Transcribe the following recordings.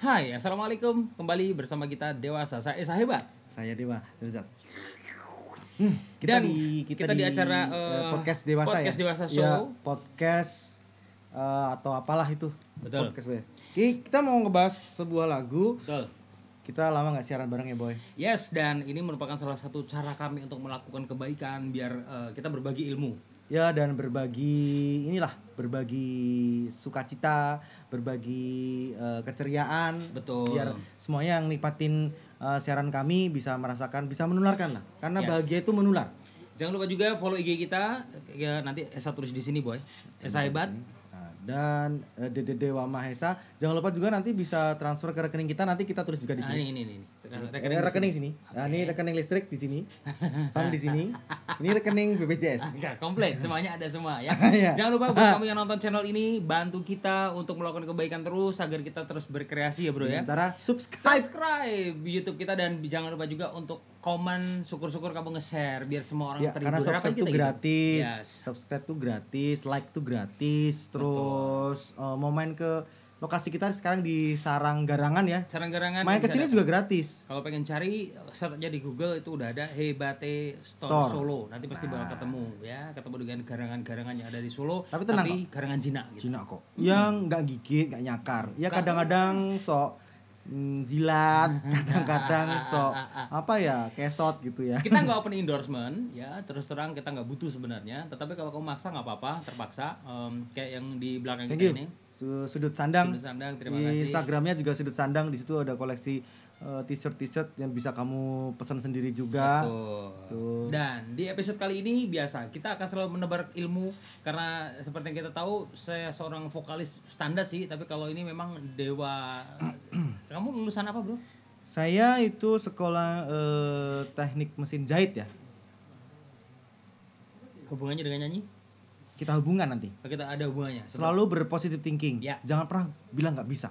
Hai, assalamualaikum. Kembali bersama kita dewasa. Saya Esa Hebat. Saya Dewa Lezat. Hmm, kita Dan di kita di acara, eh, eh, podcast dewasa podcast ya. dewasa Ya, show. podcast eh, atau apalah itu. Betul. Podcast Kita mau ngebahas sebuah lagu. Betul. Kita lama nggak siaran bareng ya boy. Yes, dan ini merupakan salah satu cara kami untuk melakukan kebaikan biar eh, kita berbagi ilmu. Ya dan berbagi inilah berbagi sukacita, berbagi eh, keceriaan. Betul. Biar semuanya yang nikmatin eh, siaran kami bisa merasakan, bisa menularkan lah. Karena Yes. bahagia itu menular. Jangan lupa juga follow IG kita. Ya nanti Esa tulis di sini, Boy. Esa Hebat. Nah, dan eh, Dede Dewa Mahesa jangan lupa juga nanti bisa transfer ke rekening kita nanti kita tulis juga di Nah, sini. ini ini ini. Rekening, Rekening rekening di sini. Nah, ini rekening listrik di sini. Bank di sini. Ini rekening BPJS. Enggak, komplit semuanya ada semua ya. Iya. Jangan lupa buat kamu yang nonton channel ini bantu kita untuk melakukan kebaikan terus agar kita terus berkreasi ya, Bro ya. Cara subscribe. subscribe YouTube kita dan jangan lupa juga untuk komen syukur-syukur kamu nge-share biar semua orang Ya, terhibur. karena subscribe tuh gitu. gratis. Yes. Subscribe tuh gratis, like tuh gratis. Terus eh, mau main ke lokasi kita sekarang di Sarang Garangan ya. Sarang garangan Main ke sini juga gratis. Kalau pengen cari search aja di Google itu udah ada Hebate Store, Store. Nah. Solo. Nanti pasti bakal ketemu ya, ketemu dengan garangan-garangan yang ada di Solo. Tapi tenang garangan Cina gitu. Cina kok. Yang nggak gigit, nggak nyakar. Ya kadang-kadang sok mm, jilat, kadang-kadang sok apa ya, kesot gitu ya. kita nggak open endorsement ya terus terang kita nggak butuh sebenarnya tetapi kalau kamu maksa nggak apa-apa terpaksa Em, kayak yang di belakang Thank kita you. ini Sudut sandang. Sudut Sandang, terima di kasih. Instagramnya juga sudut sandang. Di situ ada koleksi eh, t-shirt t-shirt yang bisa kamu pesan sendiri juga. Tuh. Tuh. Dan di episode kali ini biasa kita akan selalu menebar ilmu karena seperti yang kita tahu saya seorang vokalis standar sih tapi kalau ini memang dewa kamu lulusan apa bro? Saya itu sekolah eh, teknik mesin jahit ya. Hubungannya dengan nyanyi? Kita hubungan nanti. Oh, Kita ada hubungannya. Selalu berpositif thinking. Ya. Jangan pernah bilang nggak bisa.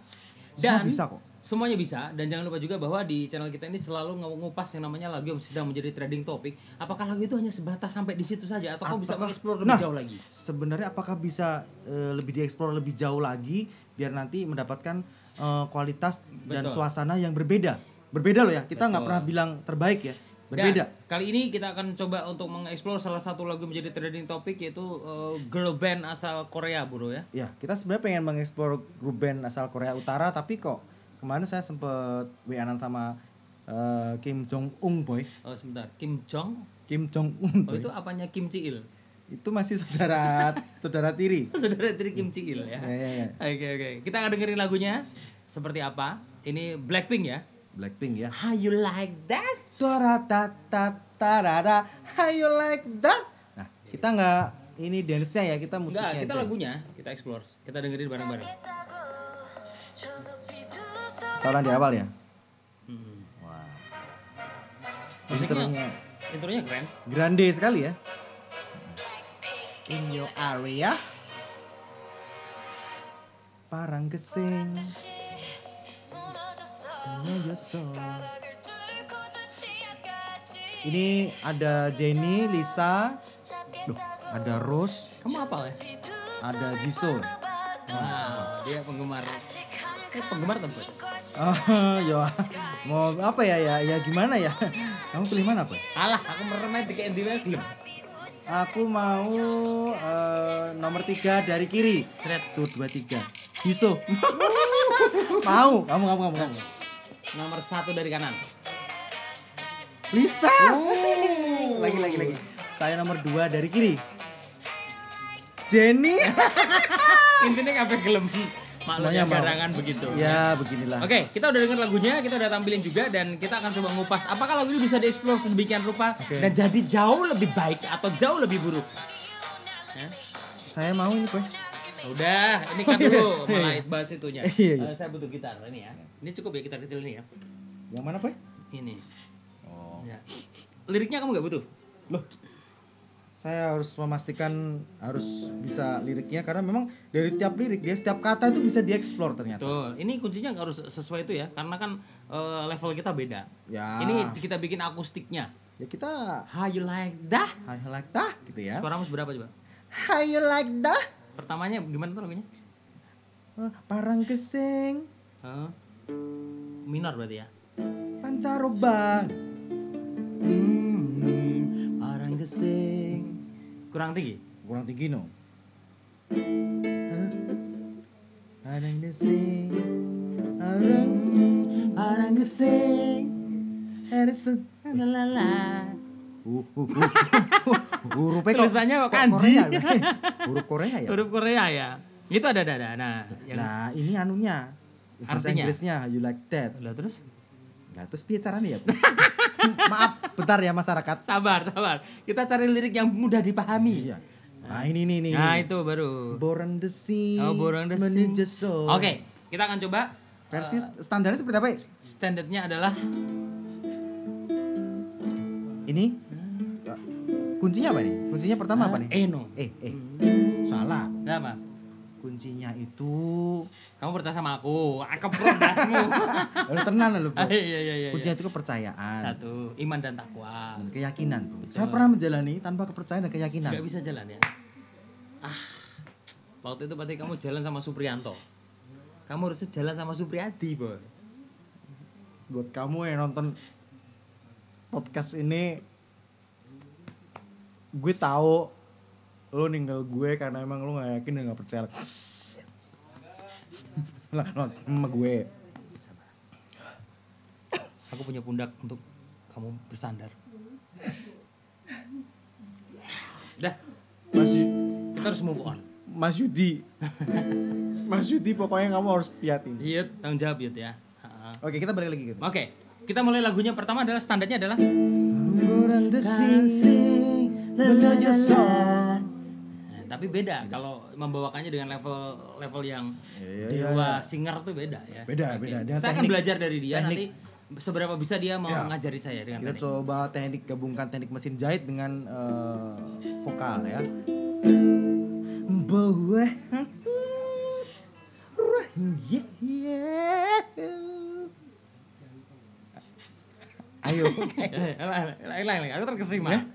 Semua Dan bisa kok. Semuanya bisa dan jangan lupa juga bahwa di channel kita ini selalu ngu- ngupas yang namanya lagu yang sedang menjadi trending topik. Apakah lagu itu hanya sebatas sampai di situ saja atau kau bisa mengeksplor lebih Nah, jauh lagi? Sebenarnya apakah bisa eh, lebih dieksplor lebih jauh lagi biar nanti mendapatkan eh, kualitas dan Betul. suasana yang berbeda. Berbeda loh ya. Kita nggak pernah bilang terbaik ya. Berbeda. Dan kali ini kita akan coba untuk mengeksplor salah satu lagu menjadi trending topik yaitu uh, girl band asal Korea, Bro ya. Ya, kita sebenarnya pengen mengeksplor grup band asal Korea Utara tapi kok kemarin saya sempet WA-an sama eh, Kim Jong Un boy. Oh, sebentar. Kim Jong. Kim Jong Un Oh, itu apanya Kim Ci Il? Itu masih saudara saudara tiri. Saudara tiri Kim Ci Il ya. Ya, ya, ya. Oke, oke. Kita akan dengerin lagunya seperti apa. Ini Blackpink ya. Blackpink ya. How you like that? Taratatarara, how you like that? Nah, kita nggak ini dance-nya ya, kita musiknya Enggak, kita aja. lagunya kita explore. Kita dengerin bareng-bareng. Taruhan di awal ya. Hmm. Wah, Musiknya intronya intronya keren. grande sekali ya. In your area. Parang gesing. Ini ada Jenny, Lisa, Duh, ada Rose, Kamu apa ya? ada Jisoo. Wow, dia penggemar. Eh, penggemar tempat. Oh, ya. Mau apa ya ya ya gimana ya? Kamu pilih mana, Pak? Alah, aku meremeh di gelem. Aku mau eh, nomor tiga dari kiri. Seret. Tuh dua tiga. Jisoo. mau, kamu kamu kamu kamu. Nomor satu dari kanan. Lisa. Oh. Lagi lagi lagi. Saya nomor dua dari kiri. Jenny. Intinya apa gelem. Mau. garangan begitu. ya beginilah. Oke, kita udah denger lagunya, kita udah tampilin juga dan kita akan coba ngupas apakah lagu ini bisa dieksplor sedemikian rupa Oke. dan jadi jauh lebih baik atau jauh lebih buruk. Ya. Saya mau ini, Pak. Udah, ini kan dulu malah bahas itunya. Iya, iya. Eh, saya butuh gitar ini ya. Ini cukup ya gitar kecil ini ya. Yang mana, Pak? Ini. Oh. Ya. Liriknya kamu nggak butuh? Loh. Saya harus memastikan harus bisa liriknya karena memang dari tiap lirik dia setiap kata itu bisa dieksplor ternyata. Tuh, ini kuncinya nggak harus sesuai itu ya, karena kan eh, level kita beda. Ya. Ini kita bikin akustiknya. Ya kita How you like that? I like that gitu ya. Suaramu seberapa coba? How you like that? Pertamanya gimana tuh lagunya? Eh, Parang kesing. Hah? minor berarti ya. Pancaroba. Hmm, orang gesing. Kurang tinggi. Kurang tinggi no. Orang gesing. Orang orang gesing. Ada se- la la la. Uh, uh, uh, uh, kok- Tulisannya kok kanji. Korea ya? Huruf Korea ya? Huruf Korea ya. Itu ada ada ada. Nah, yang Nah, ini anunya. Bahasa Artinya? Inggrisnya you like that. Lah terus Nah, terus piye caranya ya? Maaf, bentar ya masyarakat. sabar, sabar. Kita cari lirik yang mudah dipahami. Iya. Nah, ini nih nih. Nah, itu baru. Born the sea. Oh, Born the Sea. Oke, kita akan coba Versi standarnya seperti apa? ya? standarnya adalah Ini kuncinya apa nih? Kuncinya pertama apa nih? Eno. Eh, eh. Salah. Apa? Kuncinya itu Kamu percaya sama aku? Aku prodasmu. Lu tenan lu, Bro. Iya iya iya. iya. Kuncinya itu kepercayaan Satu, iman dan takwa. dan keyakinan, Bro. Saya pernah menjalani tanpa kepercayaan dan keyakinan. Gak bisa jalan ya. Ah, waktu itu berarti kamu jalan sama Suprianto. Kamu harusnya jalan sama Supriyadi, boy. Buat kamu yang nonton podcast ini gue tahu lo ninggal gue karena emang lo gak yakin dan gak percaya. Lah lah, sama gue. Aku punya pundak untuk kamu bersandar. Udah, Mas kita harus move on. Mas Yudi. Mas Yudi pokoknya kamu harus liatin Yud, tanggung jawab Yud ya. Oke kita balik lagi gitu Oke, kita mulai lagunya. Pertama adalah standarnya adalah Nah, tapi beda kalau membawakannya dengan level level yang Iya, dewa singer tuh beda ya. Beda, Oke. beda. Dengan Saya akan teknik- belajar dari dia teknik. nanti seberapa bisa dia mau Ya. ngajari saya dengan kita teknik. coba teknik gabungkan teknik mesin jahit dengan eh, vokal ya bahwa ayo Eh, Lain lain, aku terkesima.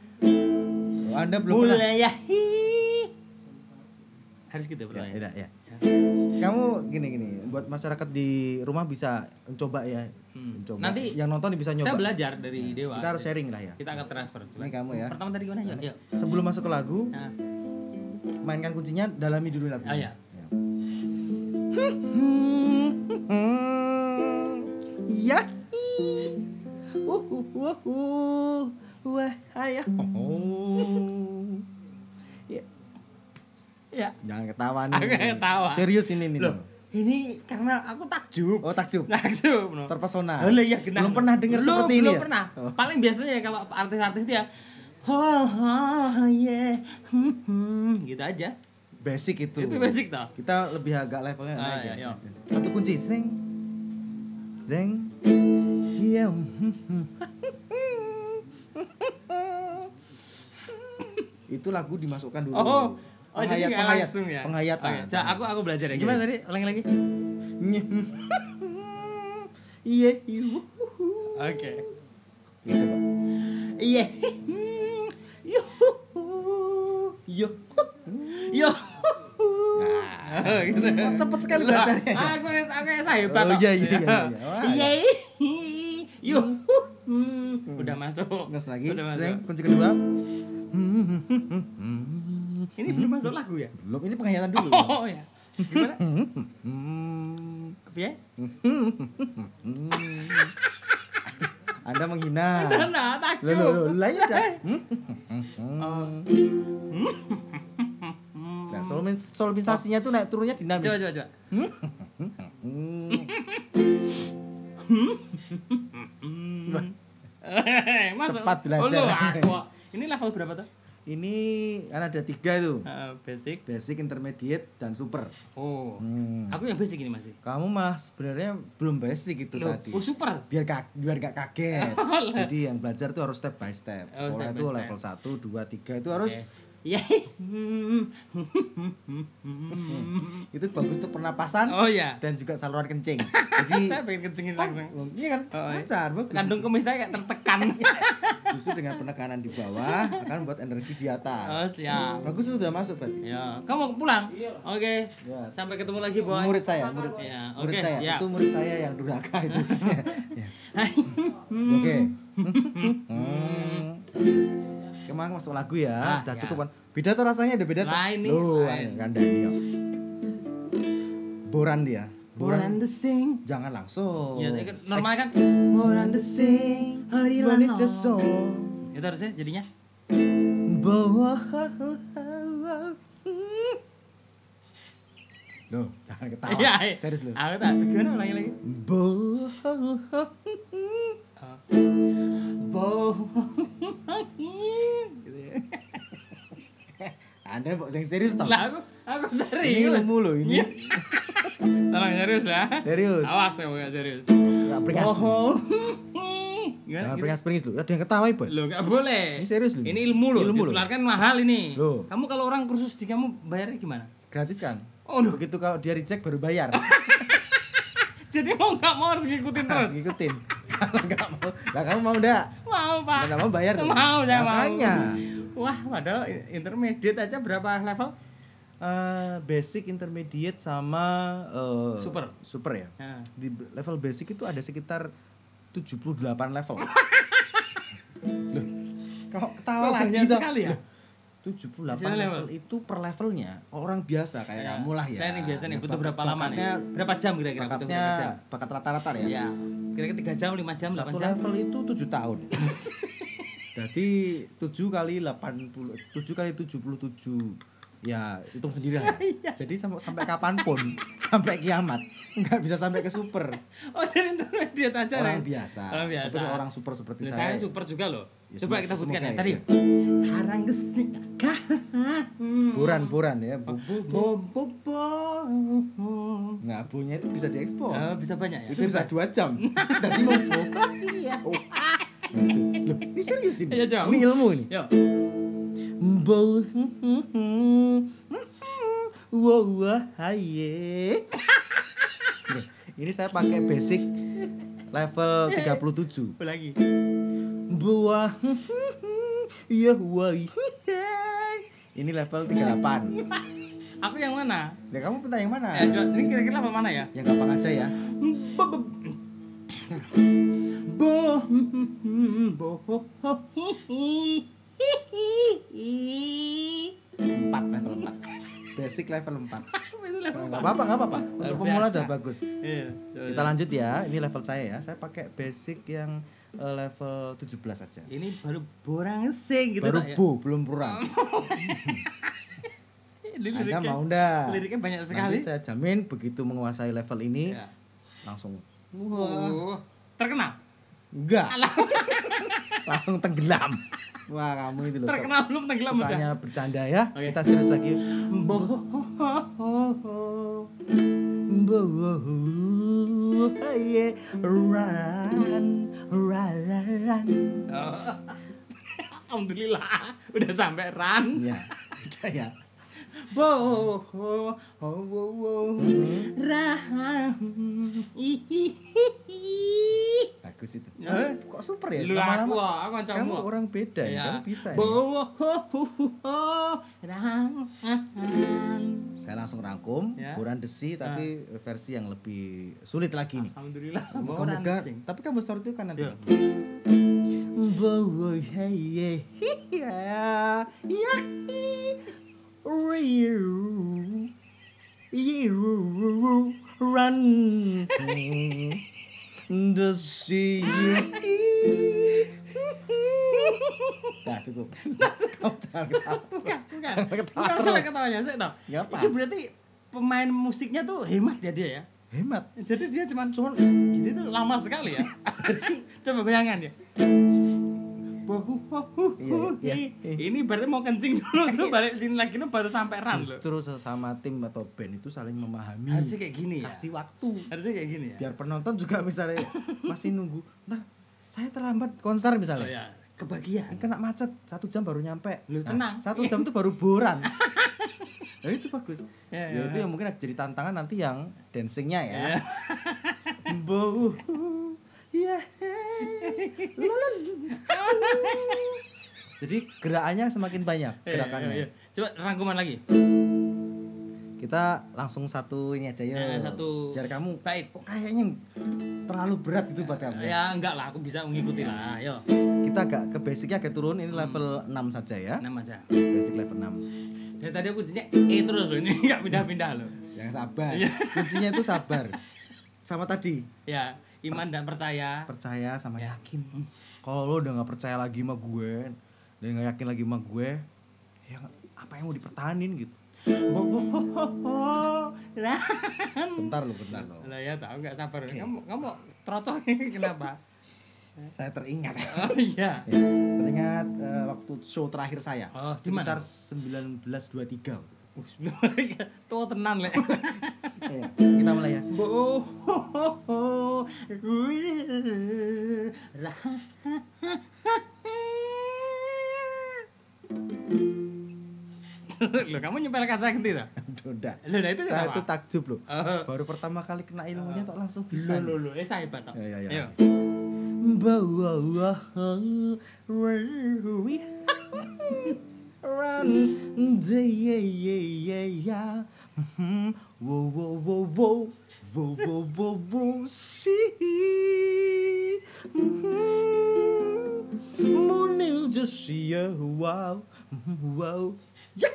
Anda belum pernah Mulai ya. Harus gitu ya, pertanyaan. ya, ya. kamu gini gini buat masyarakat di rumah bisa mencoba ya mencoba Hmm. Nanti yang nonton bisa Saya nyoba belajar dari Dewa. kita harus sharing lah ya Kita akan transfer coba. ini kamu ya Pertama tadi gimana? Yuk. Yuk. sebelum masuk ke lagu Nah, mainkan kuncinya dalami dulu lagu Ah, ya. ya uh uh uh uh wah ayah oh ya ya. jangan ketawa nih Aku ketawa. serius ini nih Loh, ini karena aku takjub. oh takjub Takjub. no. terpesona Oh, iya, belum pernah dengar Belum, seperti ini belum ya? pernah. Oh. Paling biasanya kalau artis-artis dia oh, oh yeah. hmm, hmm, gitu aja. basic itu Itu basic toh. kita lebih agak levelnya Ah, naik iya, ya. iya. satu kunci ceng deng iya itu lagu dimasukkan dulu Oh, oh jadi Penghayat- nggak penghayat- langsung ya? penghayatan Oke, Ca, aku aku belajar ya. Gimana tadi? Ulangi lagi. iya Oke. gitu pak Iya. Yuhu. yo Yo. Nah, gitu. Kok cepet sekali ya? Aku aku saya hebat. Oh, iya, iya, iya, iya. Wah, Iya. Yuhu. Udah masuk. terus lagi Udah masuk. kunci kedua Ini belum masuk lagu ya? belum ini penghayatan dulu Oh ya. Gimana? Hmm. Ya? Anda menghina. Nah, Loh, takjub. loh, loh. Nah, solmin, solmisasinya tuh naik turunnya dinamis. Coba coba coba. Masuk. Cepat belajar. Oh, lu, aku. Ini level berapa tuh? Ini kan ada tiga tuh. Eh, basic. Basic, intermediate, dan super. Oh. Hmm. Aku yang basic ini masih. Kamu malah sebenarnya belum basic itu Loh, tadi. oh super. Biar kak, biar gak kaget. Jadi yang belajar tuh harus step by step. Oh, Sekolah step itu by step. level 1, 2, 3 itu harus Oke. Ya. Itu bagus untuk pernapasan Oh ya. dan juga saluran kencing. Jadi Saya pengen kencingin langsung. Iya kan? Oh, iya. Lancar, bagus. Kandung kumis saya kayak tertekan. Justru dengan penekanan di bawah akan membuat energi di atas. Oh siap. Bagus sudah masuk berarti. Ya, kamu mau pulang? Oke. Ya. Sampai ketemu lagi, Boy. Murid saya, murid. Ya, Murid oke, saya. siap. Itu murid saya yang durhaka itu. Ya. Oke. Hmm. Sekarang masuk lagu ya. Ah, Udah ya. cukup kan. Beda tuh rasanya ada beda tuh. Lain nih, Loh, lain. kandani yo. Boran dia. Boran the sing. Jangan langsung. Ya, kan normal kan? Boran the sing, the song. Itu harusnya jadinya. Bawa Loh, jangan ketawa. Iya, iya. Serius lu. Aku tak gimana ulangi lagi. Bawa Bo. Gitu ya. Anda kok yang serius toh? Lah aku aku Ini serius. ilmu loh ini. Iya. Tolong serius ya. Serius. Awas kamu gak serius. Enggak peringas. Gimana? Jangan gitu? peringas-pringis lu. Ada yang ketawa ibu. Lo gak boleh. Ini serius loh. Ini ilmu loh. Ilmu loh. Ditularkan mahal ini. Loh. Kamu kalau orang kursus di kamu bayarnya gimana? Gratis kan? Oh, loh. Begitu kalau dia reject baru bayar. Jadi mau nggak mau harus ngikutin terus. Harus ngikutin. Kalau enggak mau, lah kamu mau enggak? Mau pak. Enggak mau bayar. Mau saya mau. Makanya. Wah padahal intermediate aja berapa level? Eh, basic, intermediate sama eh, Super. Super ya. Nah. Di level basic itu ada sekitar 78 level. Loh, Kau ketawa Kok lagi sekali ya? Loh, 78 Di level. level. itu per levelnya orang biasa kayak Ya. kamu lah ya. Saya nih biasa nih Ya, butuh berapa lama nih? Berapa jam kira-kira? Butuh berapa jam? bakat rata-rata ya. Ya. Kira-kira tiga jam, lima jam, delapan Satu jam. level itu 7 tahun. Jadi 7 kali 80 7 kali 77 ya hitung sendiri lah. Iya. Jadi sampai sampai kapan pun sampai kiamat nggak bisa sampai ke super Oh jadi intermediate aja orang Ren? biasa. Orang biasa. Tapi orang super seperti Nah, saya. saya super juga loh. Ya, Coba semoga- kita sebutkan ya. ya. Tadi. Harang gesing. buran-buran ya. Bu, bu, bu. Bo. Nah, bunya itu bisa diekspor. Ah, bisa banyak ya. itu bisa dua jam. Tadi mau bu. Iya. Oh. Loh, ini serius ini. Iya, coba. Ini ilmu ini. Yo. Bo Wow, wah, haye. Ini saya pakai basic level 37. Lagi. Buah Ya wah Ini level 38 Aku yang mana? Ya kamu minta yang mana? Ya, coba, ini kira-kira level mana ya? Yang gampang aja ya Bo bo Empat level 4 Basic level 4 Itu level Gak apa-apa, gak apa-apa Untuk pemula udah bagus Iya, coba. Kita lanjut ya Ini level saya ya Saya pakai basic yang eh, level 17 aja Ini baru borang sing gitu Baru tak ya? bu, belum Ini Anda liriknya- mau ndak? Liriknya banyak Nanti sekali. saya jamin begitu menguasai level ini Ya. Langsung Wah. Terkenal. Enggak Langsung tenggelam Wah kamu itu loh Terkenal belum tenggelam udah. Sukanya bercanda ya Oke. Kita serius lagi run, run, run. Alhamdulillah udah sampai run. Ya, udah ya. Bo ho ho wo wo ran. Bagus itu. Eh, kok super ya? Lu aku, aku Kamu kamu. orang beda ya, kamu bisa ya. Bo ho ho ho ran. Saya langsung rangkum, Ya. buran desi tapi versi yang lebih sulit lagi nih. Alhamdulillah. Sing. tapi kamu start itu kan nanti. Ya. Boy, hey, yeah, yeah, yeah, you run the sea. Nah, cukup. Kamu jangan ketawa. Bukan, bukan. Salah terus. ketawanya, saya tahu. Nggak apa. Itu berarti pemain musiknya tuh hemat ya dia ya. Hemat. Jadi dia cuman cuman gini tuh lama sekali ya. Coba bayangkan ya. Iya, iya. Ini berarti mau kencing dulu tuh balik sini lagi tuh baru sampai loh. Justru sesama tim atau band itu saling memahami. Harusnya kayak gini ya. Kasih waktu. Harusnya kayak gini ya. biar penonton juga misalnya masih nunggu nah saya terlambat konser Oh misalnya ya, kebagian. kena macet satu jam baru nyampe Lu Nah, tenang. satu jam tuh baru boran nah, itu bagus Ya, ya, ya, itu yang mungkin jadi tantangan nanti yang dancingnya ya Ya. Ya Lalu. jadi gerakannya semakin banyak gerakannya Iya, iya, iya. Coba rangkuman lagi. kita langsung satu ini aja ya Ya, satu biar kamu bait. kok kayaknya terlalu berat itu buat kamu Ya enggak lah, aku bisa mengikuti lah. Ayo, kita agak ke basicnya agak turun ini level 6 saja ya enam aja. basic level 6 Dari tadi aku kuncinya E terus loh, ini enggak pindah-pindah loh. yang sabar Iya. kuncinya itu sabar sama tadi Ya, iman dan percaya. percaya sama Ya. yakin kalau lo udah nggak percaya lagi sama gue dan nggak yakin lagi sama gue ya apa yang mau dipertahanin gitu bentar lo bentar lo Lah ya tahu enggak sabar. Kamu kamu trocok ini kenapa? saya teringat Oh iya. Ya, teringat eh, waktu show terakhir saya Oh, sekitar 1923 Uh, Tua tenan lek. Iya, kita mulai ya Loh, kamu nyempelkan saya ganti tak? udah Loh, nah itu saya kenapa? itu takjub loh Oh. baru pertama kali kena ilmunya tak langsung bisa Loh, loh, loh, eh saya hebat toh. Ya, ya, ya. Ayo. Bawa we run. Yeah, yeah, yeah, yeah. Ya. Mm-hmm. Whoa, whoa, whoa, whoa. Whoa, whoa, whoa, whoa. See. Mm-hmm. Morning here see you. Wow. Mm-hmm. Wow. yeah.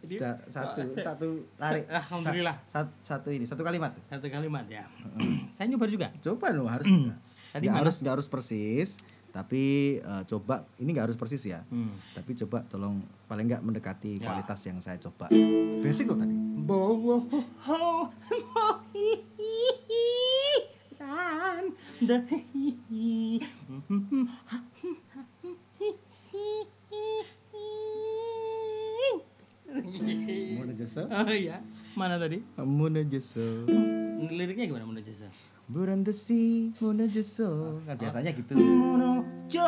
Sudah satu, oh, satu tarik. Alhamdulillah. Satu, satu ini, satu kalimat. Satu kalimat ya. Mm-hmm. saya nyoba juga. Coba lo harus. Hmm. Tadi gak harus gak harus persis tapi eh, coba ini nggak harus persis ya Hmm. tapi coba tolong paling nggak mendekati Ya. kualitas yang saya coba basic lo tadi. Muna jasa Oh iya, mana tadi? Muna jasa Liriknya gimana Muna Jasa? Berantasi Muna jasa kan biasanya gitu Mono Jo.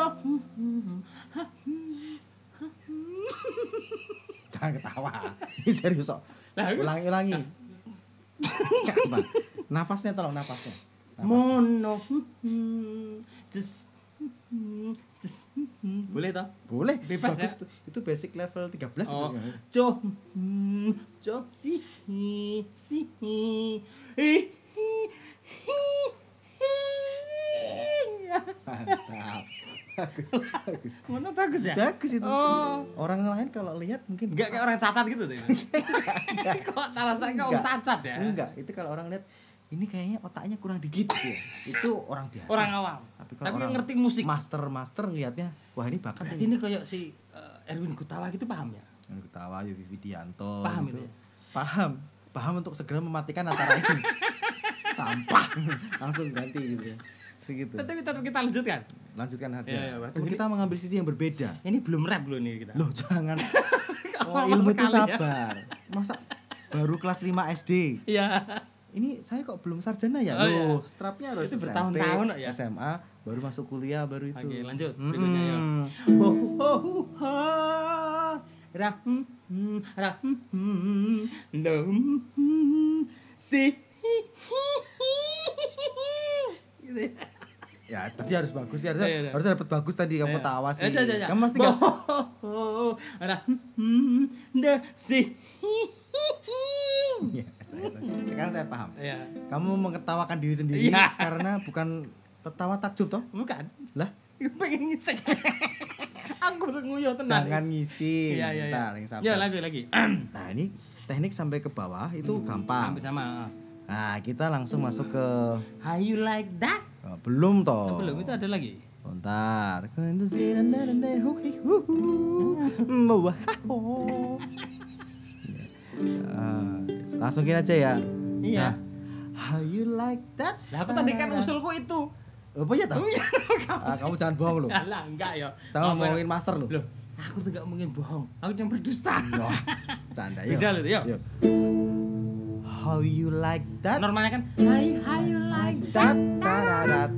jangan ketawa ini serius kok ulangi ulangi Apa? napasnya tolong napasnya Napas. Mono. Just. Just. Boleh toh? boleh Bebas Bagus ya? tuh. itu basic level 13 Oh, itu jo, jo, si, si, hi, Mantap. bagus bagus Mana bagus ya? bagus itu Oh. orang lain kalau lihat mungkin Enggak kayak orang cacat gitu tuh. Kok rasanya kayak orang cacat ya? enggak itu kalau orang lihat ini kayaknya otaknya kurang dikit ya itu orang biasa Orang awam. tapi Tapi, kalau orang yang ngerti musik. master master ngelihatnya wah ini bakat Berarti ini kayak si eh, Erwin Gutawa gitu paham ya? yang ketawa Yofi Widianto Paham gitu. itu ya? paham paham untuk segera mematikan acara ini sampah langsung ganti gitu ya begitu Tapi tetap kita lanjutkan. lanjutkan saja Iya, iya, waduh, Perlu ini- kita mengambil sisi yang berbeda Ini belum rap loh nih kita. loh jangan oh, ilmu itu ya. sabar masa baru kelas 5 SD Iya. ini saya kok belum sarjana ya Oh, loh iya. strapnya harus Itu bertahun-tahun ya? SMA baru masuk kuliah baru itu Oke, lanjut. Berikutnya ya. Mm-mm. Oh, oh, oh, rahum rahum nom si gitu ya tadi harus bagus ya harus, harus dapat bagus tadi kamu tawa sih. Kamu pasti kan ada the si iya, iya, iya. sekarang saya paham. Kamu mengetawakan diri sendiri karena bukan tertawa takjub toh? Bukan. Lah? Pengen ngisek. Aku udah nguyuh tenan. jangan ngisi Iya, iya, iya. Ya, lagi lagi. nah ini teknik sampai ke bawah itu gampang Hampir sama. nah kita langsung masuk ke How you like that? oh, belum toh Oh, belum itu ada lagi. Bentar. Ah, langsung gini aja ya. Iya. Nah, how you like that? Lah aku tadi kan usulku itu. Apa ya tahu? Iya, Ah, kamu jangan bohong loh. Lah enggak ya. Jangan ngomongin master loh. Loh, aku tuh gak mungkin bohong. Aku cuma berdusta. Wah, canda yuk. Beda loh, yuk. How you like that? Normalnya kan Hi, how you like Tat tararat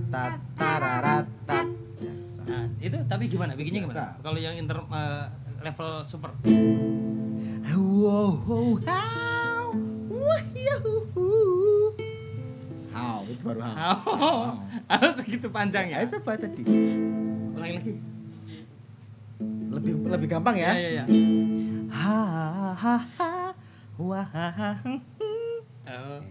tararat. Ya, Nah, itu tapi gimana? Bikinnya gimana? Kalau yang inter eh, level super. Wow, how, wah, yuhu. How, itu baru how. Oh, harus segitu panjang ya. Ayo coba tadi. Ulangi lagi. Lebih lebih gampang ya. Ya, ya, ya. Ha ha ha wah ha ha. Oh.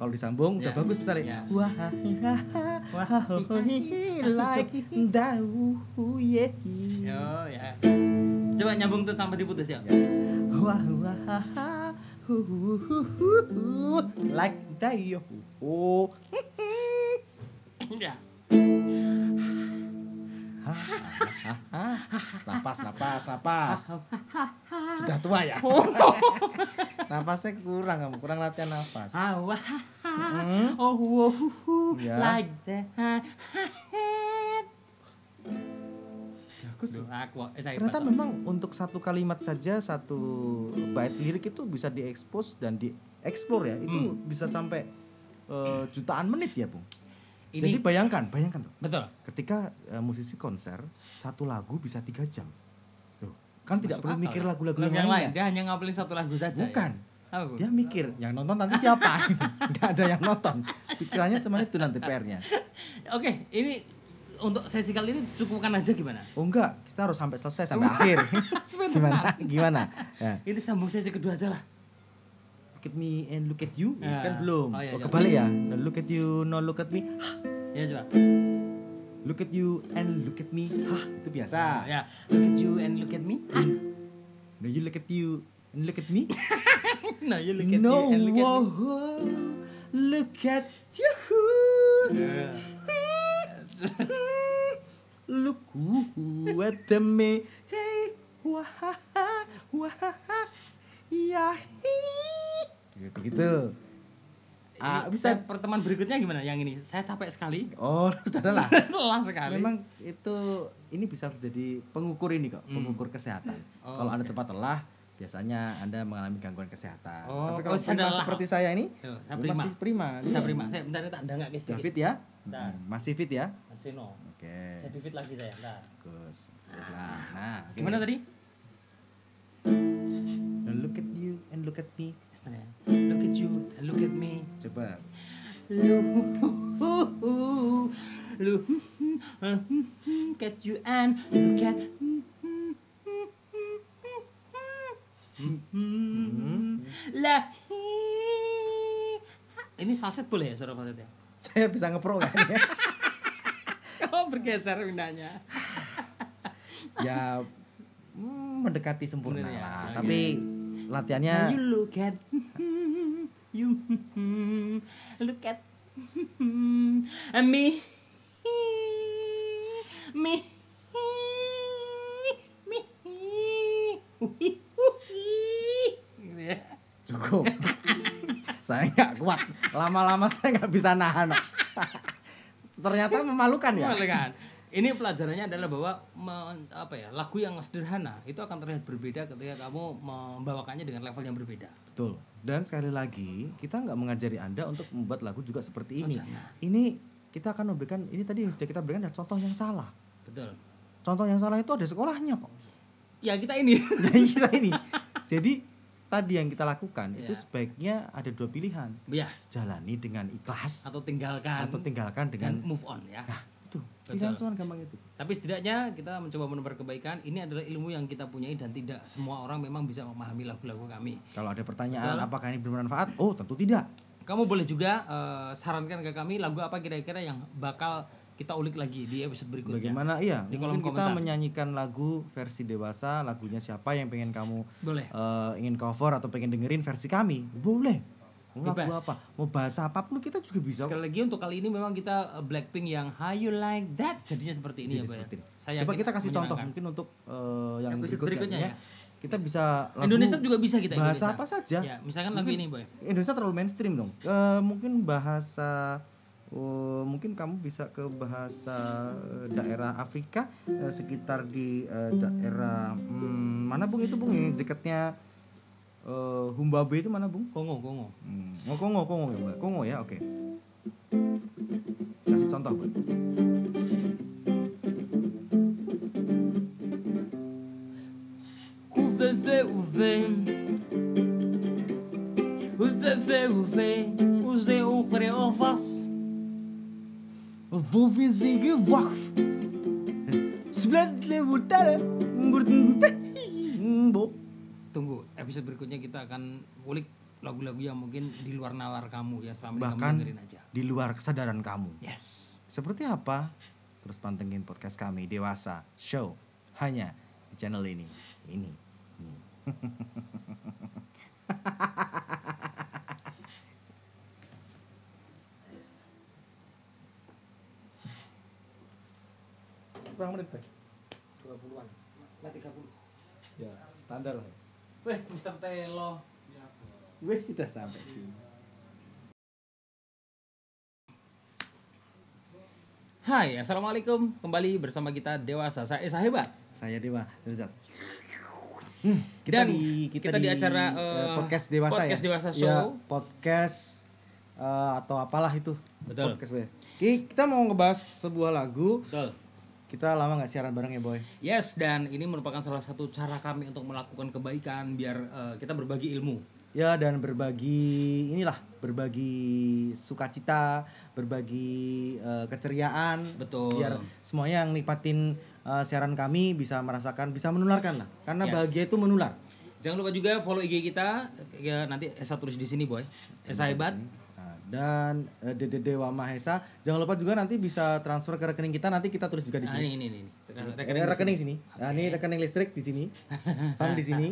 Kalau disambung udah Ya. bagus misalnya. Ya. Wah ha ha ha wah ha like dau ye. Oh, ya. Coba nyambung tuh sampai diputus ya. Wah wah ha ha hu hu hu hu hu like. Oh. Ya. Ha, ha, ha. Napas, napas, napas. Sudah tua ya. Napasnya kurang kamu, kurang latihan napas. Awah. Hmm. Oh, Ya. like that. Bagus. Duh, aku eh, saya Ternyata memang untuk satu kalimat saja satu bait lirik itu bisa diekspos dan dieksplor ya. Itu bisa sampai eh, jutaan menit ya, Bung. Ini Jadi bayangkan, bayangkan Bung. betul. ketika eh, musisi konser satu lagu bisa tiga jam. Loh, kan tidak Masuk perlu akal mikir ya. lagu-lagu Lagu yang, lainnya. Dia hanya ngapalin satu lagu saja. Bukan. Ya? Apa? Dia mikir, yang nonton nanti siapa? Nggak ada yang nonton. Pikirannya cuma itu nanti PR-nya. Oke, ini untuk sesi kali ini cukupkan aja gimana? Oh enggak, kita harus sampai selesai sampai akhir. Gimana? Gimana? Ya. Ini sambung sesi kedua aja lah. Look at me and look at you, Ya. kan belum. Oh, iya, Oh, iya. kebalik ya. No, look at you, no look at me. Hah, Ya coba. Look at you and look at me. Hah, itu biasa. Ya, look at you and look at me. No, you look at you and look at me. no, you look at no, you and look at me. whoa, look at you. Ya. Look who at the me. Hey, wah, wah, ya, gitu gitu. Ah, bisa. pertemuan berikutnya gimana? Yang ini saya capek sekali. Oh, udah lah. Lelah sekali. Memang itu ini bisa menjadi pengukur ini kok, pengukur kesehatan. Hmm. Oh, kalau anda cepat lelah, biasanya anda mengalami gangguan kesehatan. Oh, Tapi kalau oh, prima lelah. seperti saya ini, Yo, saya prima. masih prima. Bisa Iya. prima. Saya bentar tak ndangake Sudah sedikit. fit ya? Nah. Hmm, Masih fit ya? Masih no. Oke. Jadi fit lagi saya. Nah. Bagus. Baiklah. Nah, oke. Gimana tadi? Look at you and look at me. Ya. Look at you and look at me. Coba. Look look at you and look at lah ini falset boleh ya suara falset ya Saya bisa ngepro kan ya? bergeser pindahnya ya mm, mendekati sempurna Bener ya, lah. oke. Tapi latihannya you look at you look at and me me me cukup. saya nggak kuat. Lama-lama saya nggak bisa nahan. Ternyata memalukan ya. Boleh kan? Ini pelajarannya adalah bahwa me- apa ya lagu yang sederhana itu akan terlihat berbeda ketika kamu membawakannya dengan level yang berbeda. Betul. Dan sekali lagi kita nggak mengajari anda untuk membuat lagu juga seperti Oh, ini. jangan. Ini kita akan memberikan ini tadi yang sudah kita berikan adalah contoh yang salah. Betul. Contoh yang salah itu ada sekolahnya kok. Ya kita ini. Jadi kita ini. Jadi tadi yang kita lakukan itu Ya. sebaiknya ada dua pilihan. ya Jalani dengan ikhlas atau tinggalkan atau tinggalkan dan dengan move on ya. nah itu pilihan cuma gampang itu. Tapi setidaknya kita mencoba menebar kebaikan. Ini adalah ilmu yang kita punyai dan tidak semua orang memang bisa memahami lagu-lagu kami. Kalau ada pertanyaan Betul. apakah ini bermanfaat? Oh tentu tidak. Kamu boleh juga eh, sarankan ke kami lagu apa kira-kira yang bakal kita ulik lagi di episode berikutnya. Bagaimana iya? Di kolom Mungkin kita komentar. menyanyikan lagu versi dewasa, lagunya siapa yang pengen kamu Boleh. eh, ingin cover atau pengen dengerin versi kami? Boleh. Mau lagu Bebas. apa? Mau bahasa apa pun kita juga bisa. Sekali lagi untuk kali ini memang kita eh, Blackpink yang How You Like That jadinya seperti ini Jadi ya, Pak. seperti ya. ini. Saya Coba kita kasih contoh mungkin untuk eh, yang Episode berikutnya. berikutnya ya. Kita bisa lagu Indonesia juga bisa kita bahasa Indonesia. apa saja. Ya, misalkan lagu ini, Boy. Indonesia terlalu mainstream dong. Eh, mungkin bahasa oh, mungkin kamu bisa ke bahasa eh, daerah Afrika eh, sekitar di eh, daerah hmm, mana bung itu bung yang dekatnya eh, Humbabe itu mana bung? Kongo, Kongo. Hmm, oh, Kongo Kongo ya Mbak. Kongo ya oke. Kasih contoh, Boy. Ouvez, ouvez. Ouvez, ouvez. Ouvez, ouvrez en face. Wo wir sie. Bo. Tunggu, episode berikutnya kita akan kulik lagu-lagu yang mungkin di luar nalar kamu ya selama ini kamu Bahkan dengerin aja. di luar kesadaran kamu. Yes. Seperti apa? Terus pantengin podcast kami Dewasa Show hanya di channel ini. Ini. ini. Berapa menit, Pak? 20-an. Nah, 30. Ya, standar lah. Weh, Mr. Telo. Gue sudah sampai sini. Hai, Assalamualaikum. Kembali bersama kita Dewasa. Saya Esa Hebat. Saya Dewa. Zat. Hmm, kita Dan di kita di acara, eh, eh, podcast dewasa podcast ya. Dewasa Ya, Show. podcast eh, atau apalah itu. Betul. Podcast Kita mau ngebahas sebuah lagu. Betul. Kita lama nggak siaran bareng ya boy. Yes, dan ini merupakan salah satu cara kami untuk melakukan kebaikan biar eh, kita berbagi ilmu. Ya dan berbagi inilah berbagi sukacita, berbagi eh, keceriaan. Betul. Biar semuanya yang nikmatin eh, siaran kami bisa merasakan, bisa menularkan lah. Karena Yes. bahagia itu menular. Jangan lupa juga follow IG kita. Ya nanti Esa tulis di sini, Boy. Esa Hebat. Nah, dan eh, Dede Dewa Mahesa jangan lupa juga nanti bisa transfer ke rekening kita nanti kita tulis juga di Nah, sini. ini ini ini. Rekening, Rekening. rekening sini. Nah, ini rekening listrik di sini. Bank di sini.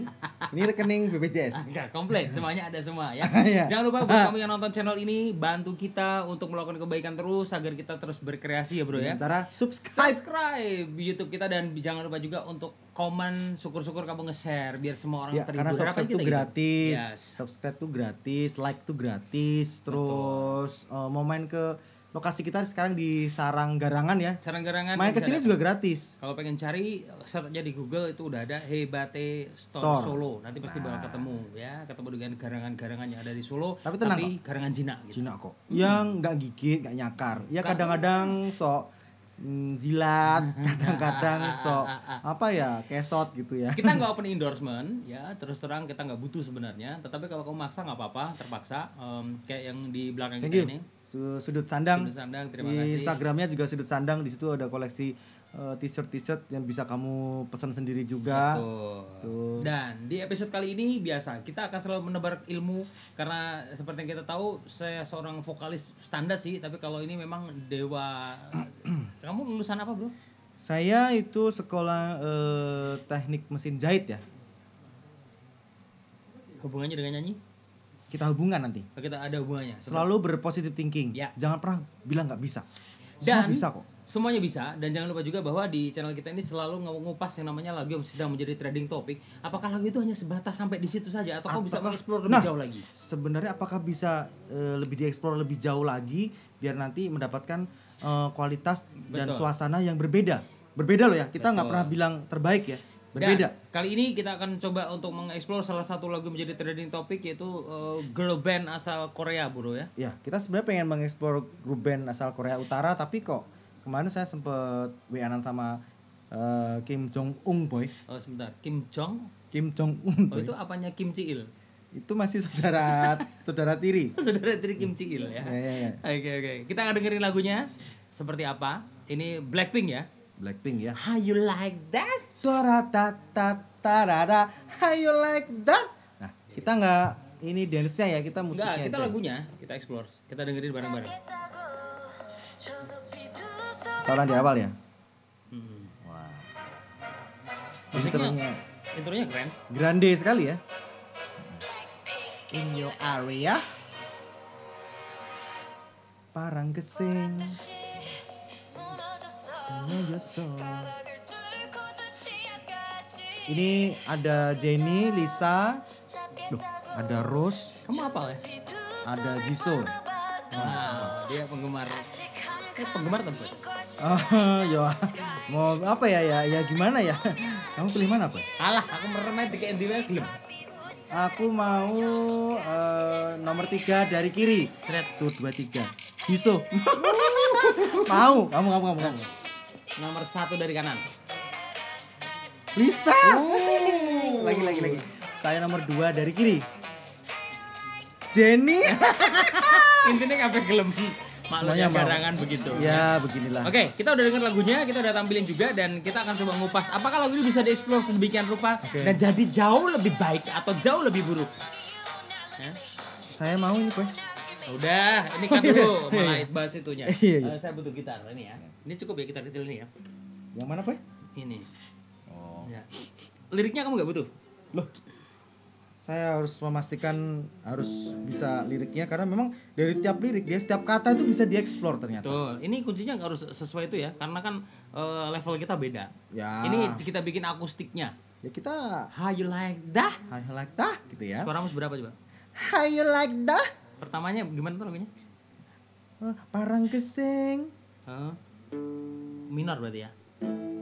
Ini rekening BPJS. Enggak, komplit. Semuanya ada semua ya. Iya. Jangan lupa buat kamu yang nonton channel ini bantu kita untuk melakukan kebaikan terus agar kita terus berkreasi ya, Bro ya. Dengan cara subscribe. Subscribe YouTube kita dan jangan lupa juga untuk komen syukur-syukur kamu nge-share biar semua orang Ya, terhibur. karena subscribe gitu. gratis. Yes. Subscribe tuh gratis, like tuh gratis. Terus eh, mau main ke lokasi kita sekarang di Sarang Garangan ya. Sarang garangan Main ke sini juga gratis. Kalau pengen cari search aja di Google itu udah ada Hebate Store, Store. Solo. Nanti pasti bakal ketemu ya, ketemu dengan garangan-garangan yang ada di Solo. Tapi tenang garangan Cina gitu. Cina kok. Yang nggak gigit, nggak nyakar. Ya kadang-kadang sok jilat, kadang-kadang sok apa ya, kesot gitu ya. Kita nggak open endorsement ya, terus terang kita nggak butuh sebenarnya. Tetapi kalau kamu maksa nggak apa-apa, terpaksa Em, kayak yang di belakang Thank kita you. ini. Su- Sudut sandang. Sudut Sandang, terima di kasih. Instagramnya juga sudut sandang. Di situ ada koleksi eh, t-shirt t-shirt yang bisa kamu pesan sendiri juga. Tuh. Tuh. Dan di episode kali ini biasa kita akan selalu menebar ilmu karena seperti yang kita tahu saya seorang vokalis standar sih, tapi kalau ini memang dewa. Kamu lulusan apa bro? Saya itu sekolah eh, teknik mesin jahit ya. Hubungannya dengan nyanyi? Kita hubungan nanti. Oh, Kita ada hubungannya. Selalu berpositif thinking. Ya. Jangan pernah bilang nggak bisa. Semua Dan bisa kok. Semuanya bisa dan jangan lupa juga bahwa di channel kita ini selalu ngupas yang namanya lagu yang sedang menjadi trending topik. Apakah lagu itu hanya sebatas sampai di situ saja atau kamu bisa mengeksplor lebih Nah, jauh lagi? Sebenarnya apakah bisa eh, lebih dieksplor lebih jauh lagi biar nanti mendapatkan eh, kualitas dan Betul. suasana yang berbeda. Berbeda loh ya. Kita nggak pernah bilang terbaik ya. Dan Berbeda. kali ini kita akan coba untuk mengeksplor salah satu lagu menjadi trending topik yaitu uh, girl band asal Korea, Bro ya. Ya, kita sebenarnya pengen mengeksplor grup band asal Korea Utara tapi kok kemarin saya sempet WA-an sama eh, Kim Jong Un boy. Oh, sebentar. Kim Jong. Kim Jong Un Oh, boy. itu apanya Kim Ci-il? Itu masih saudara saudara tiri. Saudara tiri Kim Ci-il ya. Ya, ya, ya. Oke, oke. Kita akan dengerin lagunya seperti apa. Ini Blackpink ya. Blackpink ya. How you like that? Taratatarara, how you like that? Nah, kita nggak ini dance-nya ya, kita musiknya Enggak, kita aja. lagunya kita explore. Kita dengerin bareng-bareng. Taulan di awal ya? Hmm. Wah. Musiknya, Intronya intronya keren. grande sekali ya. In your area. Parang kesing. Nyojosol. Ini ada Jenny, Lisa, Duh, ada Rose, Kamu apa ya? ada Jisoo. Wow, dia penggemar. Eh, penggemar tempat. Oh, ya. Mau apa ya ya ya gimana ya? Kamu pilih mana, Pak? Alah, aku meremeh di kayak gelem. Aku mau eh, nomor tiga dari kiri. Seret. Tuh dua tiga. Jisoo. Mau, kamu kamu kamu kamu. Nomor satu dari kanan. Lisa. Oh. Lagi lagi lagi. Saya nomor dua dari kiri. Jenny. Intinya kabeh gelem. Maklumnya Semuanya mau. garangan begitu. ya beginilah. Oke, kita udah dengar lagunya, kita udah tampilin juga dan kita akan coba ngupas apakah lagu ini bisa dieksplor sedemikian rupa Oke. dan jadi jauh lebih baik atau jauh lebih buruk. Ya. Saya mau ini kue. Udah, ini kan dulu malah bahas itunya. Iya, iya. Eh, saya butuh gitar ini ya. Ini cukup ya gitar kecil ini ya. Yang mana kue? Ini. Oh. Ya. Liriknya kamu nggak butuh? Loh. Saya harus memastikan harus bisa liriknya karena memang dari tiap lirik ya setiap kata itu bisa dieksplor ternyata. Tuh, ini kuncinya harus sesuai itu ya, karena kan eh, level kita beda. Ya. Ini kita bikin akustiknya. Ya kita How you like that? How you like that gitu ya. Suaramu seberapa coba? How you like that? Pertamanya gimana tuh lagunya? Oh, Parang keseng Hah? minor berarti ya?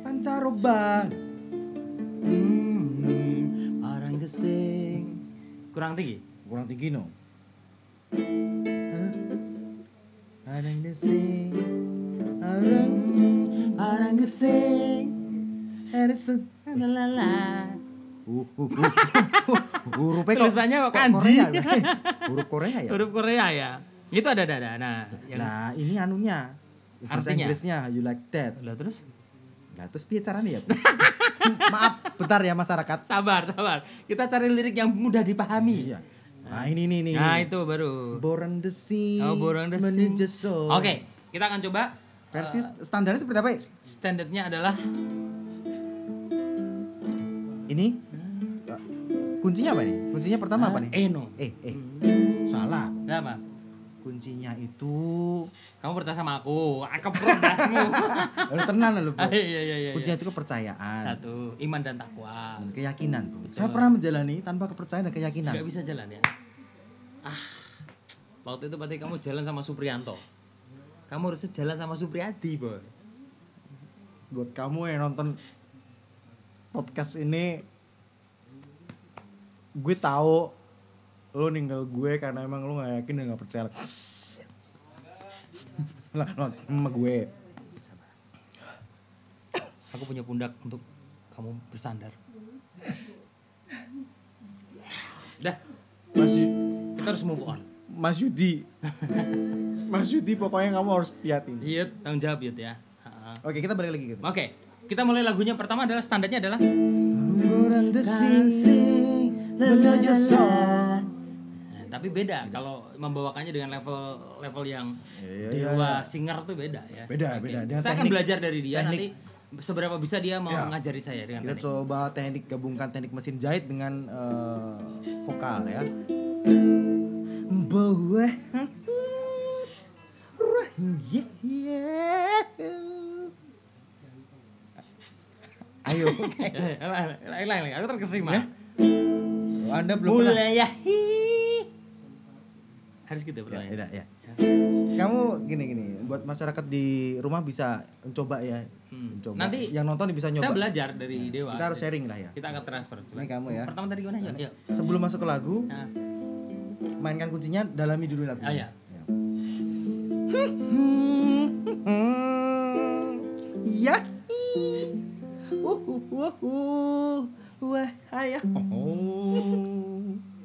pancaroba. Hmm, orang gesing. Kurang tinggi? Kurang tinggi no. Parang keseng Parang Orang gesing. ada se Lalala. Uh, uh, uh, Tulisannya kok kanji. Korea, ya? huruf Korea ya. Huruf Korea ya. Itu ada ada ada. Nah, yang Nah, ini anunya. Bahasa Artinya? Inggrisnya you like that. Lah terus Lah terus piye caranya ya? Maaf, bentar ya masyarakat. sabar, sabar. Kita cari lirik yang mudah dipahami. Iya. Nah, ini nih nih. Nah, itu baru. Born the sea. Oh, Born the Sea. Oke, kita akan coba Versi standarnya seperti apa? ya? standarnya adalah Ini kuncinya apa nih? Kuncinya pertama apa nih? Eno. Eh, eh. Salah. Nah, apa? Kuncinya itu Kamu percaya sama aku, aku prodasmu. Lalu tenan lho, Bro. iya iya iya. iya. Kuncinya itu kepercayaan Satu, iman dan takwa. dan keyakinan. Bro. Saya pernah menjalani tanpa kepercayaan dan keyakinan. Gak bisa jalan ya. Ah, waktu itu berarti kamu jalan sama Suprianto. Kamu harusnya jalan sama Supriyadi, boy. Buat kamu yang nonton podcast ini gue tahu lo ninggal gue karena emang lo gak yakin dan gak percaya lah lo sama gue. Aku punya pundak untuk kamu bersandar. Dah, Mas kita harus move on. Mas Yudi Mas Yudi pokoknya kamu harus lihat ini Iya, tanggung jawab Yud ya. Oke kita balik lagi gitu Oke, kita mulai lagunya pertama adalah standarnya adalah menuju soul. Nah, tapi beda kalau membawakannya dengan level level yang Iya, iya, dewa singer tuh beda ya. Beda, Oke. beda. Dengan Saya akan teknik- belajar dari dia teknik. nanti seberapa bisa dia mau Iya. ngajari saya dengan kita teknik. coba teknik gabungkan teknik mesin jahit dengan eh, vokal ya bahwa ayo Eh, Lain lain, aku terkesima. Ya, anda belum pernah Mulai ya. Harus gitu ya, pertanyaan. ya, ya. kamu gini gini buat masyarakat di rumah bisa mencoba ya Hmm. mencoba Nanti yang nonton bisa Saya nyoba belajar dari Dewa. kita harus sharing lah ya Kita akan transfer. Coba. Ini kamu ya. Pertama tadi gimana? Yuk. sebelum masuk ke lagu Nah, mainkan kuncinya dalami dulu lagu Ah, ya. ya uh uh uh uh wah ayah oh ya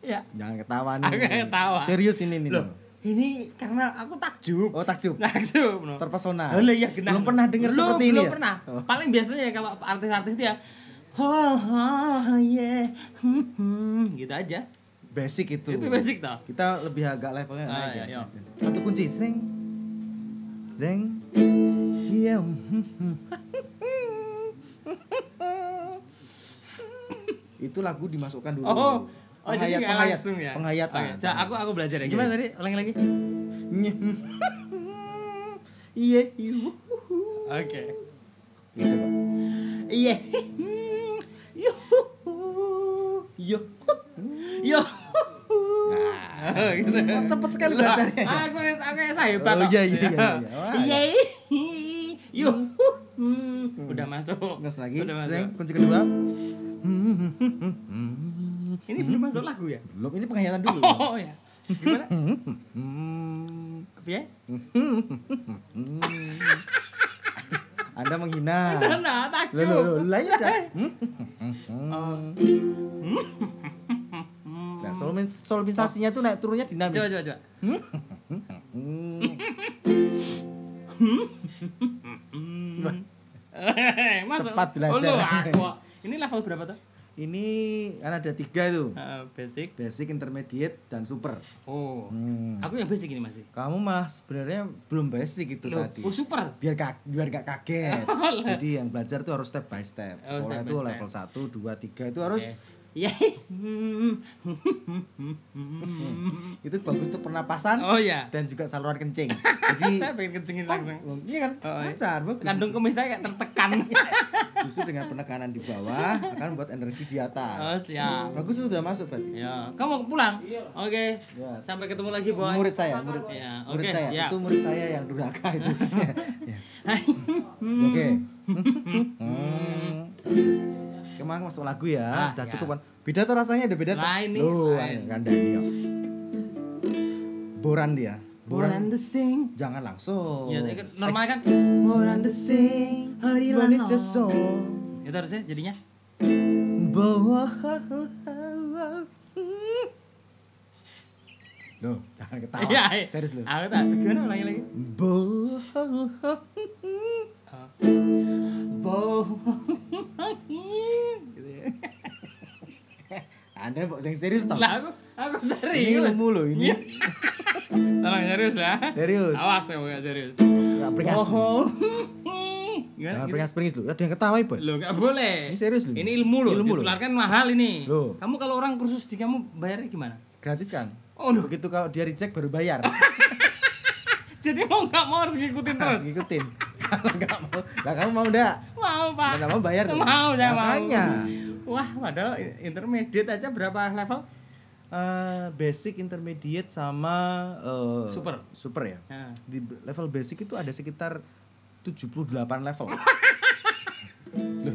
ya. jangan ketawa nih Aku ketawa. serius ini nih Loh, ini karena aku takjub. oh takjub Takjub. no. terpesona Oh, iya, genah. belum pernah dengar Belum, seperti ini belum ya? pernah. Oh. Paling biasanya ya kalau artis-artis dia oh, oh yeah. hmm, hmm, gitu aja. basic itu Itu basic toh. kita lebih agak levelnya Ah, naik iya, ya. iya. satu kunci ceng deng iya itu lagu dimasukkan dulu Oh, oh jadi Penghayat- nggak penghayat- langsung ya. penghayatan Oke, coba aku aku belajar ya. Gimana tadi? Ulangi lagi. iya iya Oke. gitu kok Iya. Yuhu. yo Yo. Nah, gitu. Oh, cepet sekali belajarnya. Aku aku kayak saya hebat. Oh, iya, iya, iya, iya. Wah, Iya. Yuhu. Udah masuk. terus lagi Udah masuk. kunci kedua Ini belum masuk lagu ya? belum ini penghayatan dulu Oh ya. Gimana? Hmm, Ya? Anda menghina. Nah, Loh, takjub. loh, loh, lah ya udah. Nah, solmin- solmisasinya tuh naik turunnya dinamis. Coba coba coba. Masuk. Cepat belajar. Oh, aku. Ini level berapa tuh? Ini kan ada tiga tuh. Eh, basic. Basic, intermediate, dan super. Oh. Hmm. Aku yang basic ini masih. Kamu malah sebenarnya belum basic itu Loh, tadi. oh super. Biar gak, biar gak kaget. Jadi yang belajar tuh harus step by step. Oh, Sekolah step itu by step. level 1, 2, 3 itu harus. Iya. itu bagus tuh pernapasan Oh iya. dan juga saluran kencing. Jadi Saya pengen kencingin langsung. Iya kan? Oh, iya. Lancar, bagus. Kandung kumis saya kayak tertekan. Justru dengan penekanan di bawah akan buat energi di atas. Oh siap. Bagus itu sudah masuk berarti. Ya, kamu mau pulang? Oke. Ya. Sampai ketemu lagi, Boy. Murid saya, murid, Ya, murid oke, saya. siap. Itu murid saya yang durhaka itu. Ya. Oke. Hmm. Kemarin masuk lagu ya. Ah, Udah ya. cukup kan. Beda tuh rasanya ada beda tuh. Lain nih, Loh, lain. kandani yo. Boran dia. Boran the sing. Jangan langsung. Ya, normal kan? Boran the sing. Hari Lano. Itu harusnya jadinya. Bawa Loh, jangan ketawa. Iya, iya. Serius loh. Aku tak gimana ulangi lagi. Bawa Bo. gitu ya. Anda kok yang serius toh? Lah aku aku Ini serius. ilmu loh ini. Tolong serius ya. Serius. Awas ya enggak serius. Enggak beringas. Bohong. Gimana? Gitu? beringas-beringis loh. Ada yang ketawa ibu. Loh, enggak boleh. Ini serius loh. Ini ilmu loh. Ilmu. Ditularkan mahal ini. Loh. Kamu kalau orang kursus di kamu bayarnya gimana? Gratis kan? Oh, loh. Begitu kalau dia reject baru bayar. Jadi mau nggak mau harus ngikutin terus. Harus ngikutin. Nggak mau, lah kamu mau enggak? Mau pak. Nggak mau bayar. Mau saya mau. Makanya. Wah, padahal intermediate aja berapa level? Eh, basic, intermediate sama eh, Super. Super ya. Nah. Di level basic itu ada sekitar 78 level. Loh,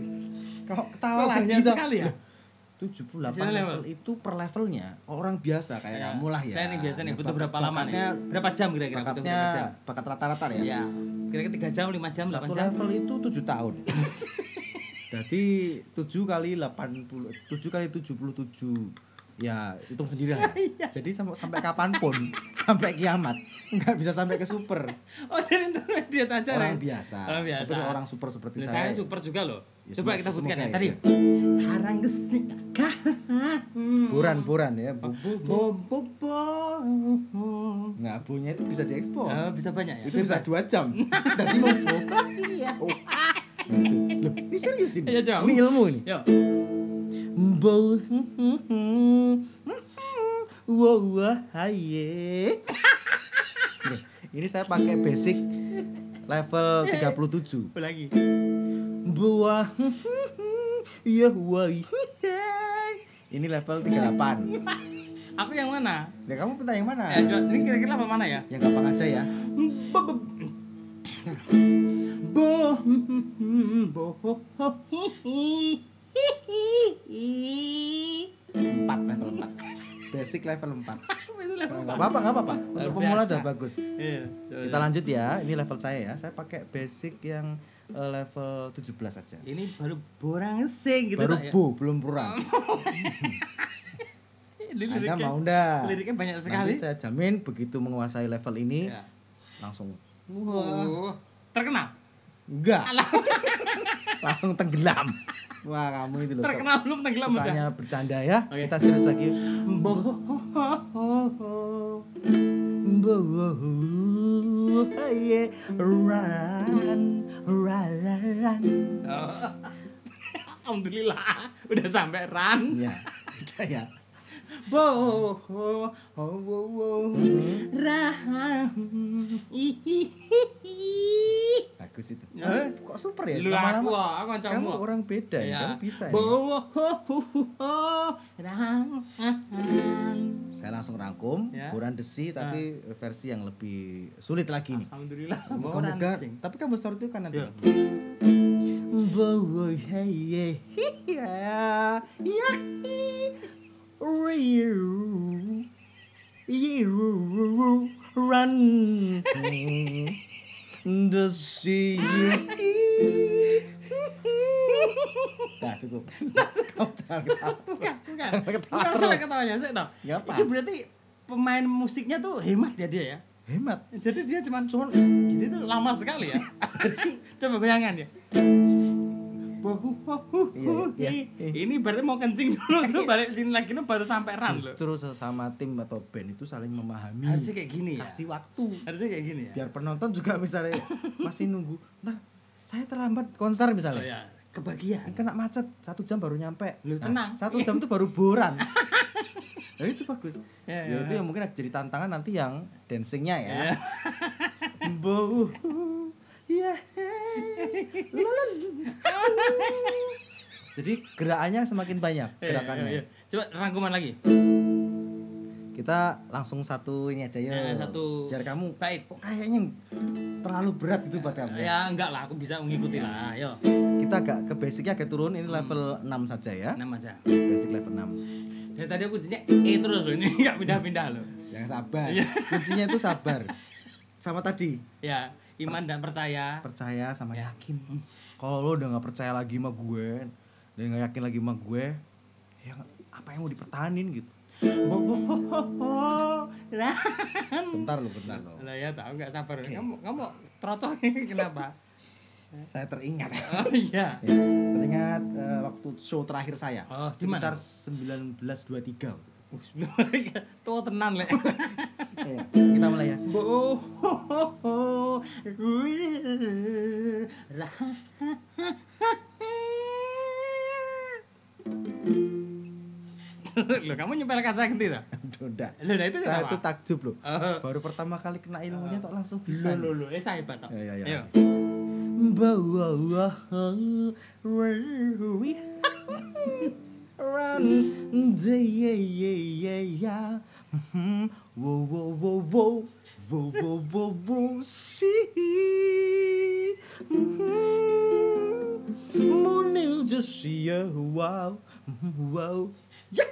Kau ketawa lagi sekali ya? Loh, 78 Istilah level. level. itu per levelnya orang biasa kayak Ya. kamu lah ya. Saya nih biasa nih Ya, butuh berapa lama nih? Berapa jam kira-kira butuh berapa jam? bakat rata-rata ya. Ya, kira-kira tiga jam, lima jam, delapan jam. level itu 7 tahun. Jadi 7 kali 80 7 kali 77 ya hitung sendiri lah Iya. ya. Jadi sampai sampai kapan pun sampai kiamat nggak bisa sampai ke super Oh, jadi intermediate aja orang biasa. Orang biasa. Tapi orang super seperti saya, saya super juga loh. Ya, Coba kita buktikan ya. Tadi. ya. Harang gesik buran buran ya bu, bu, bu. Nah bunyinya itu bisa diekspor. Oh, bisa banyak ya. itu bisa dua jam. Tadi mau iya. Oh. Itu. Loh, ini serius ini. Iya, coba. Ini ilmu ini. Yuk. Bo Wow, haye. Ini saya pakai basic level 37. Lagi. Buah. Ya wah Ini level 38 Aku yang mana? Ya kamu minta yang mana? Eh, coba, ini kira-kira apa mana ya? Yang gampang aja ya. Bo bo Empat level 4 Basic level 4 Apa itu level Gak apa-apa, gak apa-apa. Untuk pemula udah bagus. Iya, Kita lanjut ya. Ini level saya ya. Saya pakai basic yang eh, level 17 aja Ini baru borang sing gitu Baru tak ya? bu, belum Anda liriknya, mau ndak? liriknya banyak sekali. Nanti saya jamin begitu menguasai level ini Ya. Langsung Wah. Terkenal. Enggak Langsung tenggelam Wah kamu itu loh Terkenal belum tenggelam udah. Sukanya bercanda ya Oke. Kita serius lagi Boye run run run Alhamdulillah udah sampai ran. ya udah ya Bo ho ho wo wo ran. bagus itu Eh? kok super ya Lu aku aku kamu orang beda ya Iya. kamu bisa Bo ya. ho ho ho ran. saya langsung rangkum Ya. buran desi tapi versi yang lebih sulit lagi nih Alhamdulillah. sing. tapi kamu start itu kan nanti Ya. Bawa you, you run the sea. Nah cukup. Kamu jangan kamu Bukan, bukan. Bukan salah ketawanya. kamu tahu. Ya, Itu berarti pemain musiknya tuh hemat ya dia ya. Hemat. Jadi dia cuma cuman gini tuh lama sekali ya. Coba bayangkan ya. Iya, iya, iya. Ini berarti mau kencing dulu tuh balik sini lagi tuh baru sampai ran loh. Justru sesama tim atau band itu saling memahami. Harusnya kayak gini ya. Kasih waktu. Harusnya kayak gini ya. Biar penonton juga misalnya masih nunggu. Nah, saya terlambat konser Oh misalnya. ya, kebagian. Kena macet satu jam baru nyampe. Lu Nah, tenang. satu jam itu baru boran. nah itu bagus. Ya, Ya, ya. itu yang mungkin jadi tantangan nanti yang dancingnya ya. Ya. Ya. Lalu. Jadi gerakannya semakin banyak gerakannya. Iya, iya. Coba rangkuman lagi. Kita langsung satu ini aja ya. Ya, satu Biar kamu bait. kok kayaknya terlalu berat itu buat kamu. Ya enggak lah, aku bisa mengikuti lah. Ayo, Kita agak ke basicnya agak turun ini level 6 saja ya. enam aja. Basic level 6. Dari tadi aku kuncinya E terus loh, ini enggak pindah-pindah loh. Yang sabar. Iya. Kuncinya itu sabar. Sama tadi, Ya, iman dan percaya. percaya sama Ya. yakin. Kalau lo udah nggak percaya lagi sama gue dan nggak yakin lagi sama gue, ya apa yang mau dipertahanin gitu. Bentar lo, bentar lo. Lah ya tahu enggak sabar. Kamu kamu trocok ini kenapa? Saya teringat. Oh iya. Ya, teringat eh, waktu show terakhir saya. Oh, sekitar 1923 waktu itu. Uh, sebelum tua tenan lek. Iya, kita mulai ya. Loh, kamu saya ganti tak? Udah. Loh, nah itu Saya itu takjub loh. Eh. Baru pertama kali kena ilmunya kok langsung bisa. Loh, loh, eh saya hebat tak? Ya, ya, ya. Bawa run. Yeah, yeah, yeah, yeah. Mm-hmm. Whoa, whoa, whoa, whoa. Whoa, whoa, whoa, whoa. See. hmm, just see. Wow. Mm-hmm. Wow. Yeah.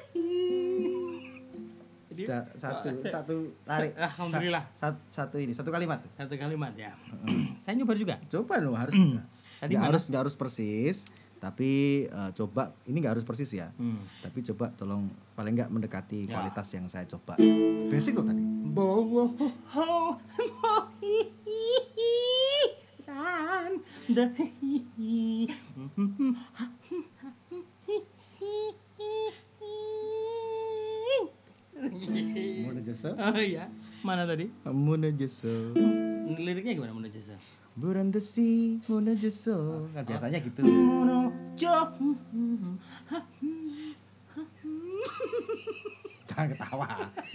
Sudah, satu satu tarik alhamdulillah satu, satu ini satu kalimat satu kalimat ya mm-hmm. saya nyoba juga coba lo harus hmm. nggak harus nggak harus persis tapi eh, coba ini nggak harus persis ya Hmm. tapi coba tolong paling nggak mendekati Ya. kualitas yang saya coba basic lo tadi. Mona Jasa Oh iya, mana tadi? Mona Jasa Liriknya gimana Mona Jasa? Berandesi Mona Jasa kan biasanya gitu Mono Jo. jangan ketawa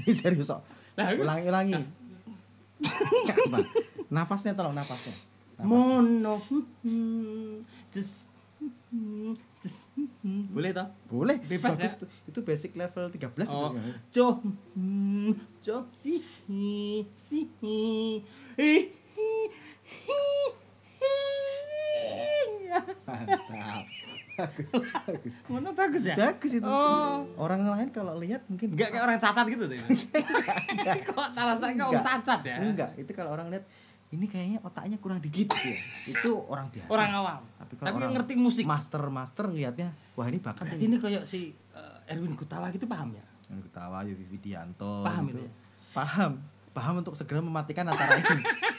ini serius kok ulangi ulangi Apa? napasnya tolong napasnya Napas. Mono. Just just boleh toh? boleh Bebas bagus ya? tuh. itu basic level 13 Oh, itu jo, hmm, jo, si, si, hi. Mantap bagus bagus Mana bagus ya? bagus itu Oh, orang lain kalau lihat mungkin enggak kayak orang cacat gitu tuh. Kok terasa kayak orang cacat ya? enggak itu kalau orang lihat ini kayaknya otaknya kurang dikit ya itu orang biasa Orang awam. tapi Tapi, kalau orang yang ngerti musik. master master ngelihatnya wah ini bakat Berarti ini kayak si eh, Erwin Gutawa gitu paham ya? yang ketawa Yofi Widianto Paham gitu. itu ya? paham paham untuk segera mematikan acara ini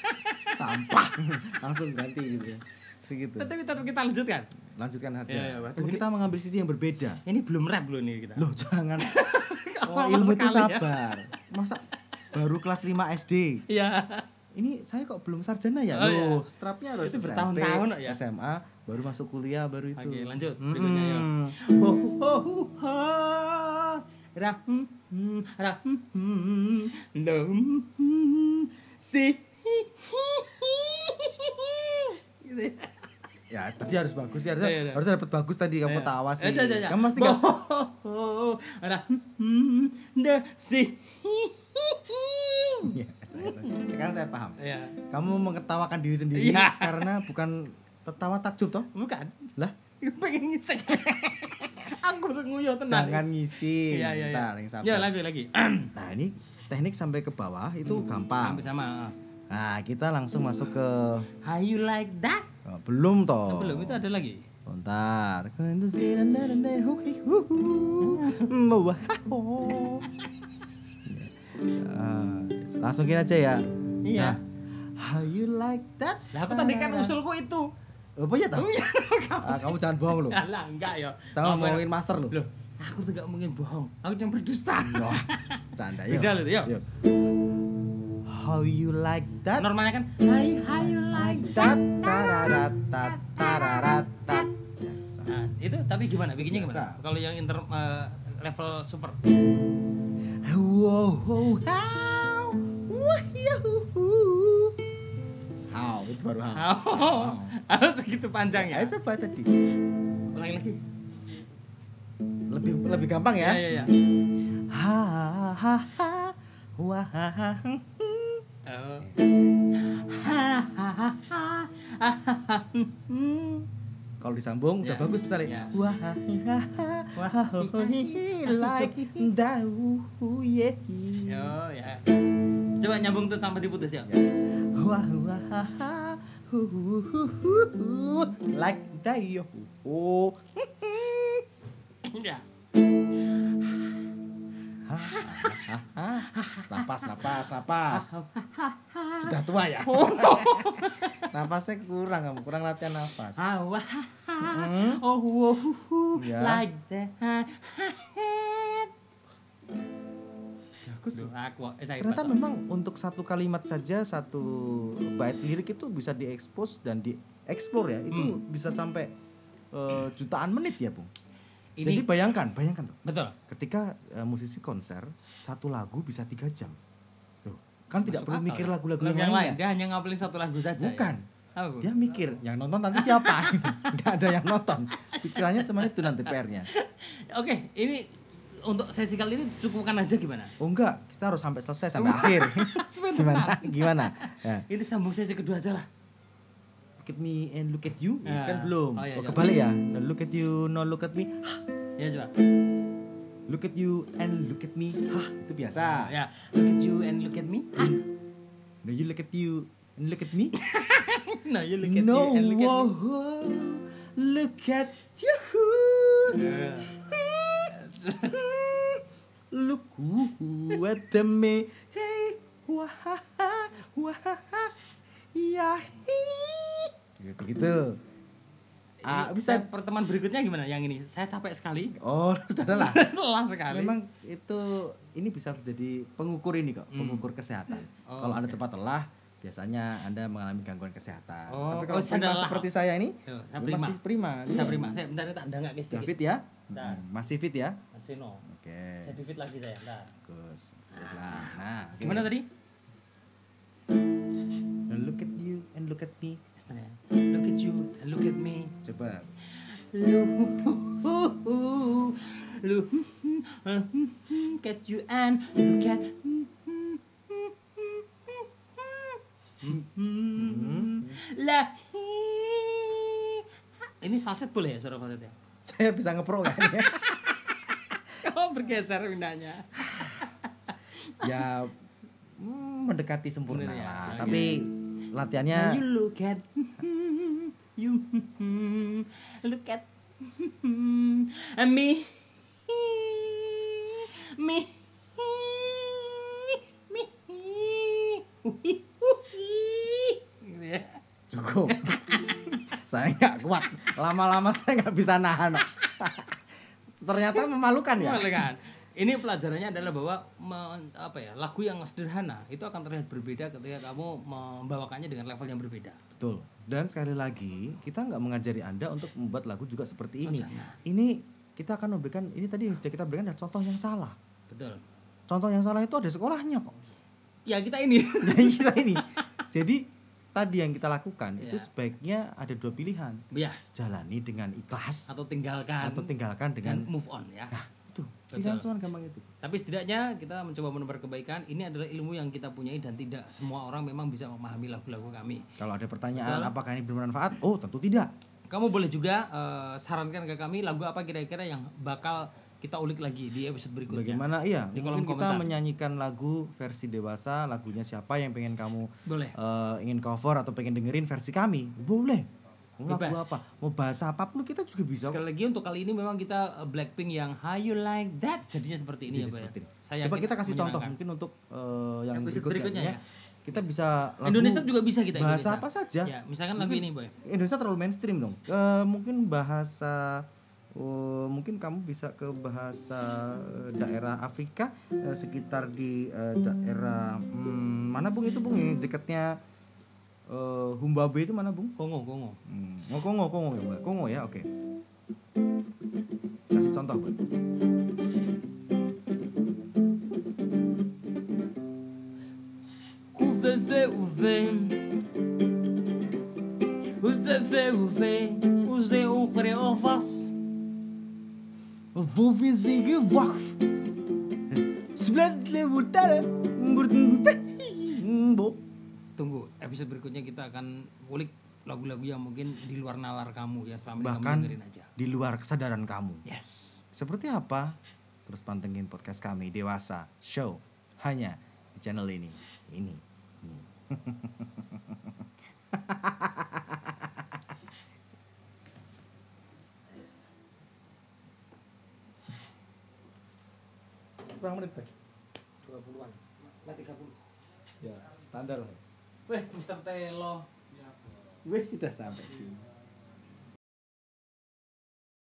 sampah langsung ganti gitu ya begitu Tapi tetap kita lanjutkan. lanjutkan saja Iya, iya, Pak. Dulu kita mengambil sisi yang berbeda Ini belum rap loh nih kita. loh jangan oh, ilmu itu ya. sabar masa baru kelas 5 SD Iya. ini saya kok belum sarjana ya Oh, iya. loh strapnya harus Itu SMP, bertahun-tahun kok ya. SMA baru masuk kuliah baru itu Oke, lanjut. Mm-mm. Berikutnya ya. Boh, ram, ram, dum, si, gitu ya. Ya tadi harus bagus ya harus, Iya, iya. harus dapat bagus tadi kamu Iya. tawa sih ja, ja, ja. kamu pasti nggak Boh, ram, da, si. Iya, sekarang saya paham Ya, kamu mengetawakan diri sendiri Iya. karena bukan tertawa takjub toh bukan. lah Pengen ngisek. Aku udah nguyuh tenan. jangan ngisi Iya, iya, iya. Bentar. Ya, lagi lagi. nah ini teknik sampai ke bawah itu gampang Sampai sama. nah kita langsung masuk ke How you like that? Oh, belum toh Oh, belum itu ada lagi. Bentar. Wah. Ah, Langsungin aja ya. Iya. Nah, How you like that? Lah aku tadi kan usulku itu. Apa ya tau? Ah, kamu jangan bohong loh. Lah enggak ya. Jangan Apa- ngomongin master loh. Loh, aku tuh gak mungkin bohong. Aku cuma berdusta. Wah, canda yuk. Beda loh, yuk. How you like that? Normalnya kan Hai, how you like Tat tararat tat tararat tat. Nah, itu tapi gimana? Bikinnya gimana? Kalau yang inter eh, level super. Wow, how, yuhu. How, itu baru how. Harus segitu panjang ya. Coba tadi. Ulangi lagi. Lebih lebih gampang ya. Ya, ya, ya. Ha ha ha. Wah. Oh. Kalau disambung udah Ya. bagus misalnya. Ya. Wah, Wah. like dahu yeah. Yo, ya. Coba nyambung tuh sampai diputus ya. Wah, wah, like. Oh. Ya. Napas, napas, napas. Sudah tua ya. Napasnya kurang kamu, kurang latihan nafas. Awah. Hmm. Oh, oh, oh, oh, Ya. like that. Bagus. Aku eh, saya Ternyata memang untuk satu kalimat saja satu bait lirik itu bisa diekspos dan dieksplor ya. Itu bisa sampai eh, jutaan menit ya, Bung. Ini Jadi bayangkan, bayangkan Bro. betul. ketika eh, musisi konser satu lagu bisa tiga jam. Tuh, kan tidak Masuk perlu akal mikir ya. lagu-lagu Lagu yang, lain. Dia hanya ngapelin satu lagu saja. Bukan. Ya? Apa, Bu? Dia mikir, yang nonton nanti siapa? Gitu. Nggak ada yang nonton. Pikirannya cuma itu nanti PR-nya. Oke, ini untuk sesi kali ini cukupkan aja gimana? Oh enggak, kita harus sampai selesai sampai akhir. Gimana? Gimana? Ya. Ini sambung sesi kedua aja lah. At me and look at you, Ya. kan belum. Oh, iya, Oh, iya. kebalik ya. No, look at you, no look at me. Ya coba. Look at you and look at me. Hah, itu biasa. Ya, look at you and look at me. No, you look at you and look at me. no, you look at no, you and look at me. whoa, look at you. Ya. Look who at the me. Hey, wah, wah, ya, gitu gitu. Ah, bisa. pertemuan berikutnya gimana? Yang ini saya capek sekali. Oh, udah lah. Lelah sekali. Memang itu ini bisa menjadi pengukur ini kok, pengukur kesehatan. Hmm. Oh, kalau anda oke. cepat lelah, biasanya anda mengalami gangguan kesehatan. Oh, Tapi kalau oh, saya prima seperti saya ini, Yo, saya ya prima. masih prima. Bisa Iya. prima. Saya bentar tak nggak guys. Fit ya? Bentar. Hmm, Masih fit ya? Masih no. Oke. Jadi fit lagi saya. Bentar. Bagus. Baiklah. Nah, oke. Gimana tadi? Now look at you and look at me. Ya. Look at you and look at me. Coba. Look, look at you and look at lah. Ini falset boleh ya suara falset ya? Saya bisa ngepro kan ya? Oh bergeser pindahnya. ya mm, mendekati sempurna ya, lah. oke. Tapi Now latihannya you look at you look at and me me me ya. cukup. saya nggak kuat. Lama-lama saya nggak bisa nahan. Ternyata memalukan ya. Ini pelajarannya adalah bahwa me- apa ya lagu yang sederhana itu akan terlihat berbeda ketika kamu membawakannya dengan level yang berbeda. Betul. Dan sekali lagi kita nggak mengajari anda untuk membuat lagu juga seperti Oh, ini. jangan. Ini kita akan memberikan ini tadi yang sudah kita berikan adalah contoh yang salah. Betul. Contoh yang salah itu ada sekolahnya kok. Ya kita ini. Jadi kita ini. Jadi tadi yang kita lakukan itu Ya. sebaiknya ada dua pilihan. ya Jalani dengan ikhlas atau tinggalkan atau tinggalkan dan dengan move on ya. nah itu pilihan cuma gampang itu. Tapi setidaknya kita mencoba menebar kebaikan. Ini adalah ilmu yang kita punyai dan tidak semua orang memang bisa memahami lagu-lagu kami. Kalau ada pertanyaan Betul. apakah ini bermanfaat? Oh tentu tidak. Kamu boleh juga eh, sarankan ke kami lagu apa kira-kira yang bakal kita ulik lagi di episode berikutnya. Bagaimana? Iya. Di kolom mungkin kita komentar. menyanyikan lagu versi dewasa. Lagunya siapa yang pengen kamu Boleh. eh, ingin cover atau pengen dengerin versi kami? Boleh. Mau lagu apa? Mau bahasa apa pun kita juga bisa. Sekali lagi untuk kali ini memang kita uh, Blackpink yang How You Like That jadinya seperti ini Jadi ya, Pak. ya. seperti ini. Saya Coba kita kasih contoh mungkin untuk eh, yang berikutnya, berikutnya ya. ya. Kita bisa lagu Indonesia juga bisa kita bahasa Indonesia. apa saja. Ya, misalkan lagu Mungkin ini, Boy. Indonesia terlalu mainstream dong. Eh, mungkin bahasa oh, mungkin kamu bisa ke bahasa eh, daerah Afrika eh, sekitar di eh, daerah hmm, mana Bung itu Bung dekatnya eh, Humbabe itu mana Bung? Kongo, Kongo. Hmm. Oh, Kongo, Kongo ya, Mbak. Kongo ya, oke. Kasih contoh, Bang. Ouvez, ouvrez. Ouvez, ouvrez. Ouvez, ouvrez, ouvrez. Wo wir sie gewacht. Sebelah mutare. Bo. Tunggu, episode berikutnya kita akan kulik lagu-lagu yang mungkin di luar nalar kamu ya selama ini Bahkan kamu dengerin aja. di luar kesadaran kamu. Yes. Seperti apa? Terus pantengin podcast kami Dewasa Show hanya di channel ini. Ini. ini. Berapa menit, Pak? 20-an. Lah 30. Ya, standar lah. Weh, Mr. Telo. Wih, sudah sampai sini.